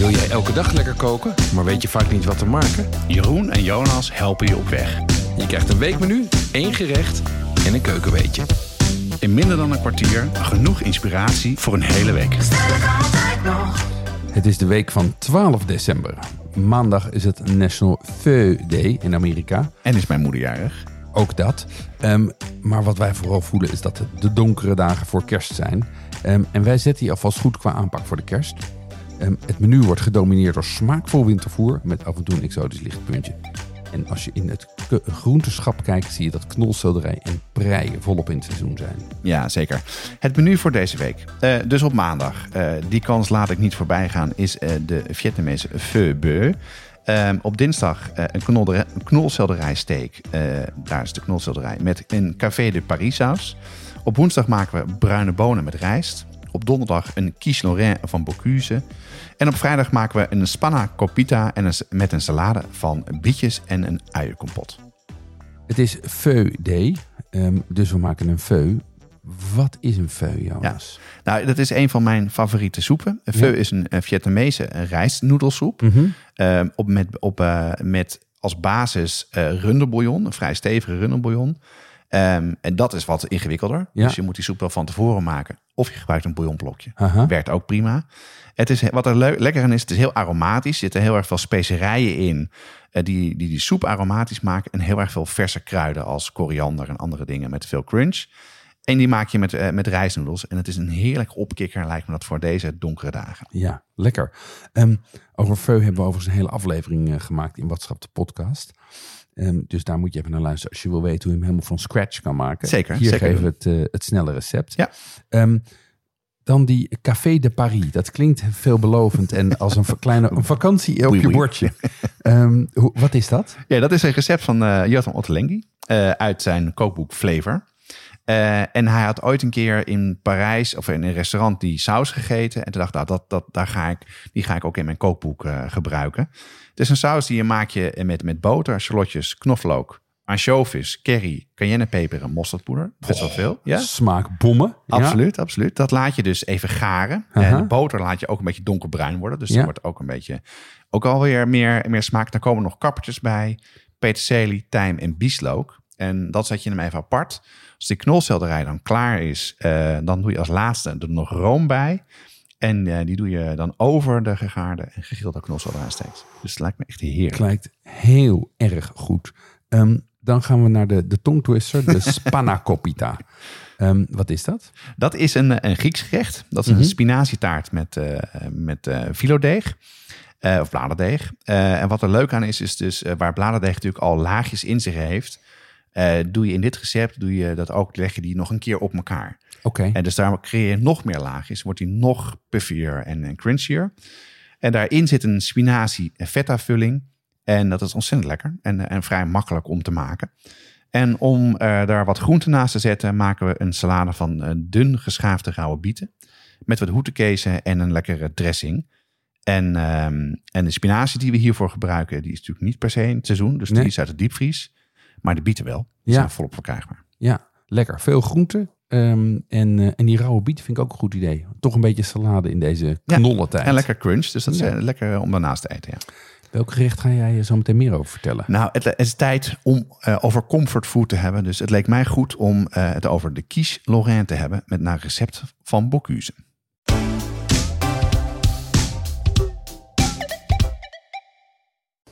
Wil jij elke dag lekker koken, maar weet je vaak niet wat te maken? Jeroen en Jonas helpen je op weg. Je krijgt een weekmenu, één gerecht en een keukenweetje. In minder dan een kwartier genoeg inspiratie voor een hele week. Het is de week van 12 december. Maandag is het National Feu Day in Amerika. En is mijn moeder jarig. Ook dat. Ehm, maar wat wij vooral voelen is dat het de donkere dagen voor kerst zijn. Ehm, en wij zetten hier alvast goed qua aanpak voor de kerst. Ehm, het menu wordt gedomineerd door smaakvol wintervoer met af en toe een exotisch lichtpuntje. En als je in het groenteschap kijkt, zie je dat knolselderij en prei volop in het seizoen zijn. Ja, zeker. Het menu voor deze week. Eh, dus op maandag, eh, die kans laat ik niet voorbij gaan, is eh, de Vietnamese pho. Ehm, op dinsdag een. Eh, daar is de knolselderij. Met een café de Paris saus. Op woensdag maken we bruine bonen met rijst. Op donderdag een quiche lorraine van Bocuse. En op vrijdag maken we een spanna copita en een, met een salade van bietjes en een uienkompot. Het is Feu Day, ehm, dus we maken een feu. Wat is een feu, Jonas? Nou, dat is een van mijn favoriete soepen. Pho Ja. is een, eh, Vietnamese rijstnoedelsoep. Mhm. Ehm, op, met, op, eh, met als basis eh runderbouillon, een vrij stevige runderbouillon. Ehm, en dat is wat ingewikkelder. Ja. Dus je moet die soep wel van tevoren maken. Of je gebruikt een bouillonblokje. Werkt ook prima. Het is, wat er lekker aan is, het is heel aromatisch. Er zitten heel erg veel specerijen in eh, die, die die soep aromatisch maken. En heel erg veel verse kruiden als koriander en andere dingen met veel crunch. En die maak je met, eh, met rijstnoedels. En het is een heerlijk opkikker, lijkt me dat voor deze donkere dagen. Ja, lekker. Ehm, over feu hebben we overigens een hele aflevering eh, gemaakt in Watschap de podcast. Ehm, dus daar moet je even naar luisteren als je wil weten hoe je hem helemaal van scratch kan maken. Zeker, Hier zeker geven we het, eh, het snelle recept. Ja. Ehm, dan die Café de Paris. Dat klinkt veelbelovend en als een, kleine een vakantie op Oui, je bordje. Ehm, wat is dat? Ja, dat is een recept van eh Jotam eh, uit zijn kookboek Flavor. Eh, en hij had ooit een keer in Parijs of in een restaurant die saus gegeten. En toen dacht ik, nou, dat, dat, daar ga ik, die ga ik ook in mijn kookboek eh, gebruiken. Het is een saus die je maak je met, met boter, shallotjes, knoflook, ansjovis, curry, cayennepeper en mosterdpoeder. Best wel veel. Ja? Smaakbommen. Ja. Absoluut, absoluut. Dat laat je dus even garen. En de boter laat je ook een beetje donkerbruin worden. Dus Ja. die wordt ook een beetje, ook alweer meer, meer smaak. Daar komen nog kappertjes bij. Peterselie, tijm en bieslook. En dat zet je hem even apart. Als die knolselderij dan klaar is, eh, dan doe je als laatste er nog room bij. En eh, die doe je dan over de gegaarde en gegrilde knolselderij steeds. Dus het lijkt me echt heerlijk. Lijkt heel erg goed. Ehm, dan gaan we naar de, de tongtwister, de spanna copita. Ehm, wat is dat? Dat is een, een Grieks gerecht. Dat is een spinazietaart met, eh met filodeeg. of bladerdeeg. En wat er leuk aan is, is dus waar bladerdeeg natuurlijk al laagjes in zich heeft. Eh, doe je in dit recept, doe je dat ook, leg je die nog een keer op elkaar. Oké. En dus daar creëer je nog meer laagjes. Wordt die nog puffier en, en crunchier. En daarin zit een spinazie feta vulling. En dat is ontzettend lekker en, en vrij makkelijk om te maken. En om eh, daar wat groenten naast te zetten, maken we een salade van eh, dun geschaafde rauwe bieten. Met wat hoetenkezen en een lekkere dressing. En, ehm, en de spinazie die we hiervoor gebruiken, die is natuurlijk niet per se in het seizoen. Dus Nee. die is uit de diepvries. Maar de bieten wel. Die Ja. zijn volop verkrijgbaar. Ja, lekker. Veel groenten. Ehm, en, eh, en die rauwe bieten vind ik ook een goed idee. Toch een beetje salade in deze Ja, knollentijd. En lekker crunch, dus dat is Ja. eh, lekker om daarnaast te eten. Ja. Welk gerecht ga jij eh, zo meteen meer over vertellen? Nou, het, is tijd om eh, over comfortfood te hebben. Dus het leek mij goed om eh, het over de quiche Lorraine te hebben. Met naar recept van Bocuse.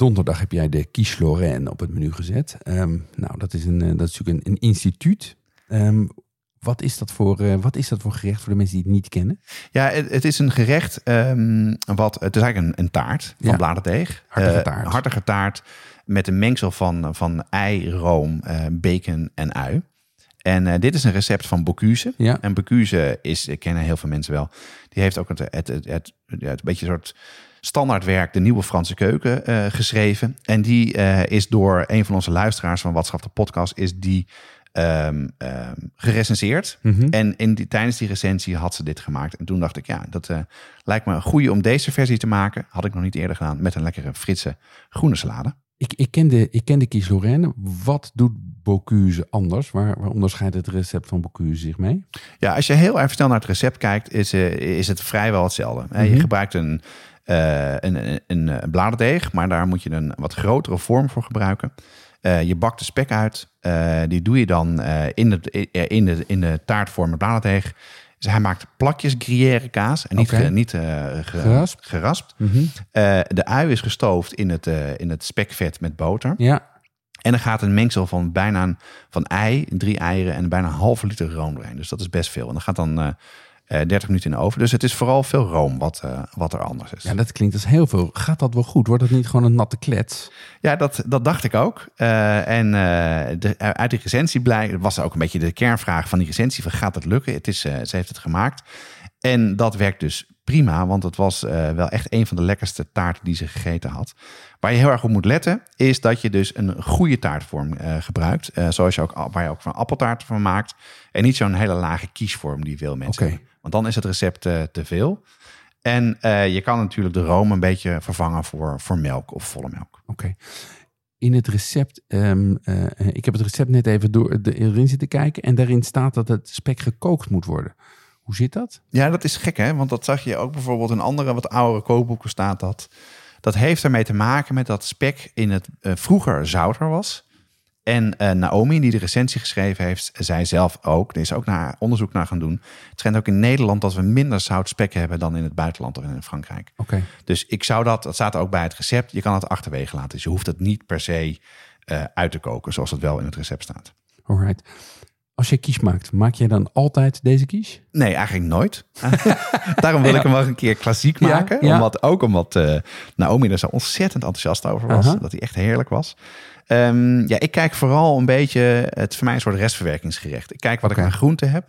Donderdag heb jij de quiche Lorraine op het menu gezet. Ehm, nou, dat is, een, eh, dat is natuurlijk een, een instituut. Ehm, wat, is dat voor, eh, wat is dat voor gerecht voor de mensen die het niet kennen? Ja, het, het is een gerecht ehm, wat... Het is eigenlijk een, een taart van Ja. bladerdeeg. Hartige Eh, taart. hartige taart met een mengsel van, van ei, room, bacon en ui. En dit is een recept van Bocuse. Ja. En Bocuse is, ik kennen heel veel mensen wel, die heeft ook het, het, het, het, ja, het beetje een soort standaardwerk, de nieuwe Franse keuken, eh, geschreven. En die eh, is door een van onze luisteraars van Watschap de podcast, is die ehm, gerecenseerd. Mhm. En in die, tijdens die recensie had ze dit gemaakt. En toen dacht ik, ja, dat eh, lijkt me een goede om deze versie te maken. Had ik nog niet eerder gedaan met een lekkere Fritse groene salade. Ik, ik, ken de, ik ken de Kies Lorraine. Wat doet Bocuse anders? Waar, waar onderscheidt het recept van Bocuse zich mee? Ja, als je heel even snel naar het recept kijkt, is, is het vrijwel hetzelfde. Eh, Je Mhm. gebruikt een, eh, een, een, een bladerdeeg, maar daar moet je een wat grotere vorm voor gebruiken. Eh, je bakt de spek uit. Eh, die doe je dan in, eh, in, de, in de taartvorm met bladerdeeg. Dus hij maakt plakjes gruyère kaas en niet, ge- niet ge- Geraspt? geraspt. Eh, de ui is gestoofd in het, in het spekvet met boter. Ja, En dan gaat een mengsel van bijna een, van ei, drie eieren en bijna een halve liter room erin. Dus dat is best veel. En dat gaat dan 30 minuten in de oven. Dus het is vooral veel room wat, eh, wat er anders is. ja, dat klinkt als heel veel. Gaat dat wel goed? Wordt dat niet gewoon een natte klets? Ja, dat, dat dacht ik ook. Eh, en eh, de, uit die recensie blijkt, was ook een beetje de kernvraag van die recensie: van, gaat het lukken? Het is, eh, ze heeft het gemaakt. En dat werkt dus prima, want het was eh, wel echt een van de lekkerste taarten die ze gegeten had. Waar je heel erg op moet letten, is dat je dus een goede taartvorm eh, gebruikt. Eh, zoals je ook, waar je ook van appeltaart van maakt. En niet zo'n hele lage kiesvorm die veel mensen Oké. Want dan is het recept eh, te veel. En eh, je kan natuurlijk de room een beetje vervangen voor, voor melk of volle melk. Oké. In het recept, ehm, eh, ik heb het recept net even door de, erin zitten kijken. En daarin staat dat het spek gekookt moet worden. Hoe zit dat? Ja, dat is gek hè, want dat zag je ook bijvoorbeeld in andere wat oudere kookboeken staat dat. Dat heeft ermee te maken met dat spek in het vroeger zouter was. En eh, Naomi, die de recensie geschreven heeft, zei zelf ook, er is ook naar onderzoek naar gaan doen. Het schijnt ook in Nederland dat we minder zout spek hebben dan in het buitenland of in Frankrijk. Oké. Dus ik zou dat, dat staat ook bij het recept, je kan het achterwege laten. Dus je hoeft het niet per se eh, uit te koken, zoals het wel in het recept staat. Alright. Als je kies maakt, maak jij dan altijd deze kies? Nee, eigenlijk nooit. Daarom wil ik hem wel een keer klassiek maken. ja. Omdat, ook omdat eh, Naomi er zo ontzettend enthousiast over was. Dat hij echt heerlijk was. Ehm, ja, ik kijk vooral een beetje... Het is voor mij een soort restverwerkingsgerecht. Ik kijk wat ik aan groenten heb.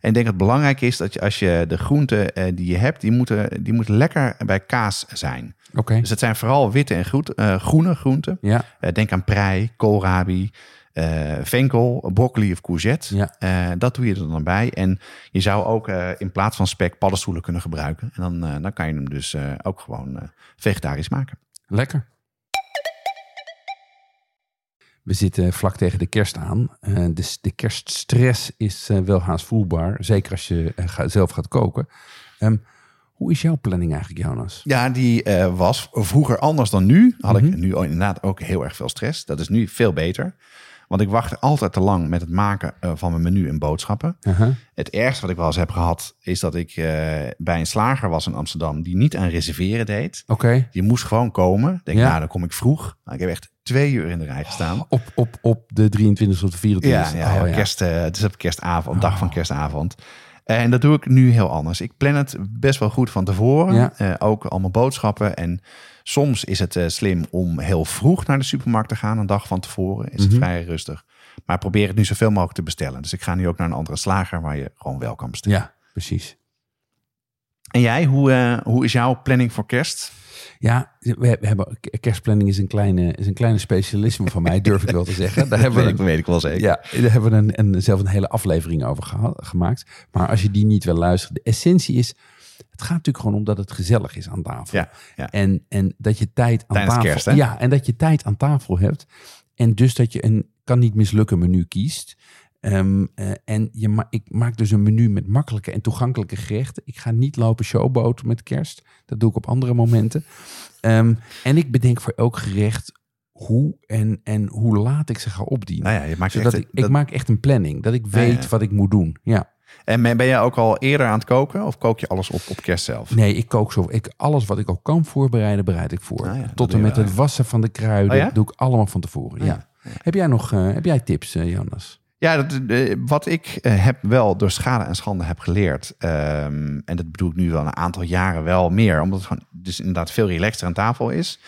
En ik denk dat het belangrijk is dat je, als je de groenten eh, die je hebt... Die moeten, die moeten lekker bij kaas zijn. Oké. Dus het zijn vooral witte en groet, eh, groene groenten. Ja. Eh, denk aan prei, koolrabi, venkel, broccoli of courgette. Ja. Dat doe je er dan bij. En je zou ook in plaats van spek paddenstoelen kunnen gebruiken. En dan, dan kan je hem dus ook gewoon vegetarisch maken. Lekker. We zitten vlak tegen de kerst aan. Eh, dus de kerststress is eh, wel haast voelbaar. Zeker als je eh, ga- zelf gaat koken. Ehm, hoe is jouw planning eigenlijk, Jonas? Ja, die was vroeger anders dan nu. Had Mhm. ik nu inderdaad ook heel erg veel stress. Dat is nu veel beter. Want ik wachtte altijd te lang met het maken eh, van mijn menu en boodschappen. Aha. Het ergste wat ik wel eens heb gehad, is dat ik eh, bij een slager was in Amsterdam die niet aan reserveren deed. Oké. Je moest gewoon komen. Denk, Ja. nou, dan kom ik vroeg. Nou, ik heb echt twee uur in de rij gestaan. Op, op, op de 23 tot de 24 ja, ja, ja, Oh, Kerst, eh, het is op kerstavond, dag van kerstavond. En dat doe ik nu heel anders. Ik plan het best wel goed van tevoren. Ja. Eh, ook allemaal boodschappen. En soms is het eh, slim om heel vroeg naar de supermarkt te gaan. Een dag van tevoren is het Mhm. vrij rustig. Maar probeer het nu zoveel mogelijk te bestellen. Dus ik ga nu ook naar een andere slager waar je gewoon wel kan bestellen. Ja, precies. En jij, hoe, eh, hoe is jouw planning voor kerst? Ja, we, hebben, kerstplanning is een kleine, is een kleine specialisme van mij, durf ik wel te zeggen. Daar hebben we weet, ik, weet ik wel zeker. Ja, daar hebben we een, een, zelf een hele aflevering over gemaakt. Maar als je die niet wil luisteren, de essentie is... Het gaat natuurlijk gewoon om dat het gezellig is aan tafel. Ja, ja. En, en dat je tijd aan Tijdens tafel... kerst? Ja, en dat je tijd aan tafel hebt. En dus dat je een kan niet mislukken menu kiest. Ehm, eh, en je ma ik maak dus een menu met makkelijke en toegankelijke gerechten. Ik ga niet lopen showboten met kerst. Dat doe ik op andere momenten. Ehm, en ik bedenk voor elk gerecht hoe en, en hoe laat ik ze ga opdienen. Nou ja, je maakt Zodat echt, ik, ik maak echt een planning. Dat ik Ja, weet ja. wat ik moet doen. Ja. En ben jij ook al eerder aan het koken? Of kook je alles op op kerst zelf? Nee, ik kook zo. Ik, alles wat ik al kan voorbereiden, bereid ik voor. Ah ja, dat Tot en met het wassen van de kruiden. Oh ja? doe ik allemaal van tevoren. Ah ja. Heb jij nog eh, heb jij tips, Jonas? Ja, dat, eh, wat ik eh, heb wel door schade en schande heb geleerd. ehm, en dat bedoel ik nu wel een aantal jaren wel meer. Omdat het gewoon dus inderdaad veel relaxter aan tafel is.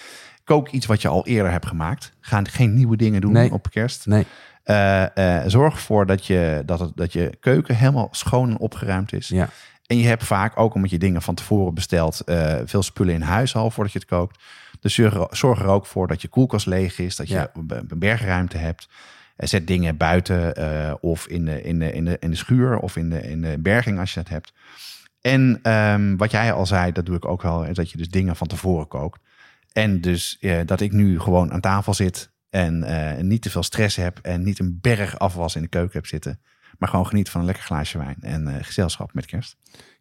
Kook iets wat je al eerder hebt gemaakt. Ga geen nieuwe dingen doen Nee. op kerst. Nee. Eh, zorg ervoor dat je, dat, het, dat je keuken helemaal schoon en opgeruimd is. Ja. En je hebt vaak, ook omdat je dingen van tevoren bestelt, veel spullen in huis al voordat je het kookt. Dus zorg, er ook voor dat je koelkast leeg is, dat je Ja. een een bergruimte hebt. Eh, zet dingen buiten eh, of in de, in, de, in, de, in de schuur of in de, in de berging als je het hebt. En ehm, wat jij al zei, dat doe ik ook wel, dat je dus dingen van tevoren kookt. En dus eh, dat ik nu gewoon aan tafel zit en niet te veel stress heb en niet een berg afwas in de keuken heb zitten. Maar gewoon geniet van een lekker glaasje wijn en gezelschap met kerst.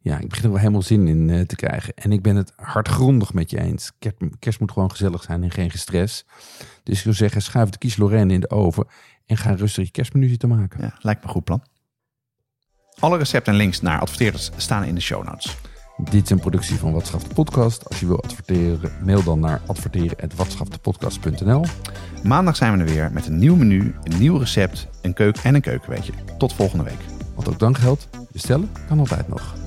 Ja, ik begin er wel helemaal zin in eh, te krijgen. En ik ben het hardgrondig met je eens. Kerst, kerst moet gewoon gezellig zijn en geen stress. Dus ik zou zeggen, schuif de kies Lorraine in de oven en ga rustig je kerstmenu zitten maken. Ja, lijkt me een goed plan. Alle recepten en links naar adverteerders staan in de show notes. Dit is een productie van Watschaf de Podcast. Als je wil adverteren, mail dan naar adverteren.watschaftepodcast.nl. Maandag zijn we er weer met een nieuw menu, een nieuw recept, een keuk en een keukenweetje. Tot volgende week. Want ook dan geldt, bestellen kan altijd nog.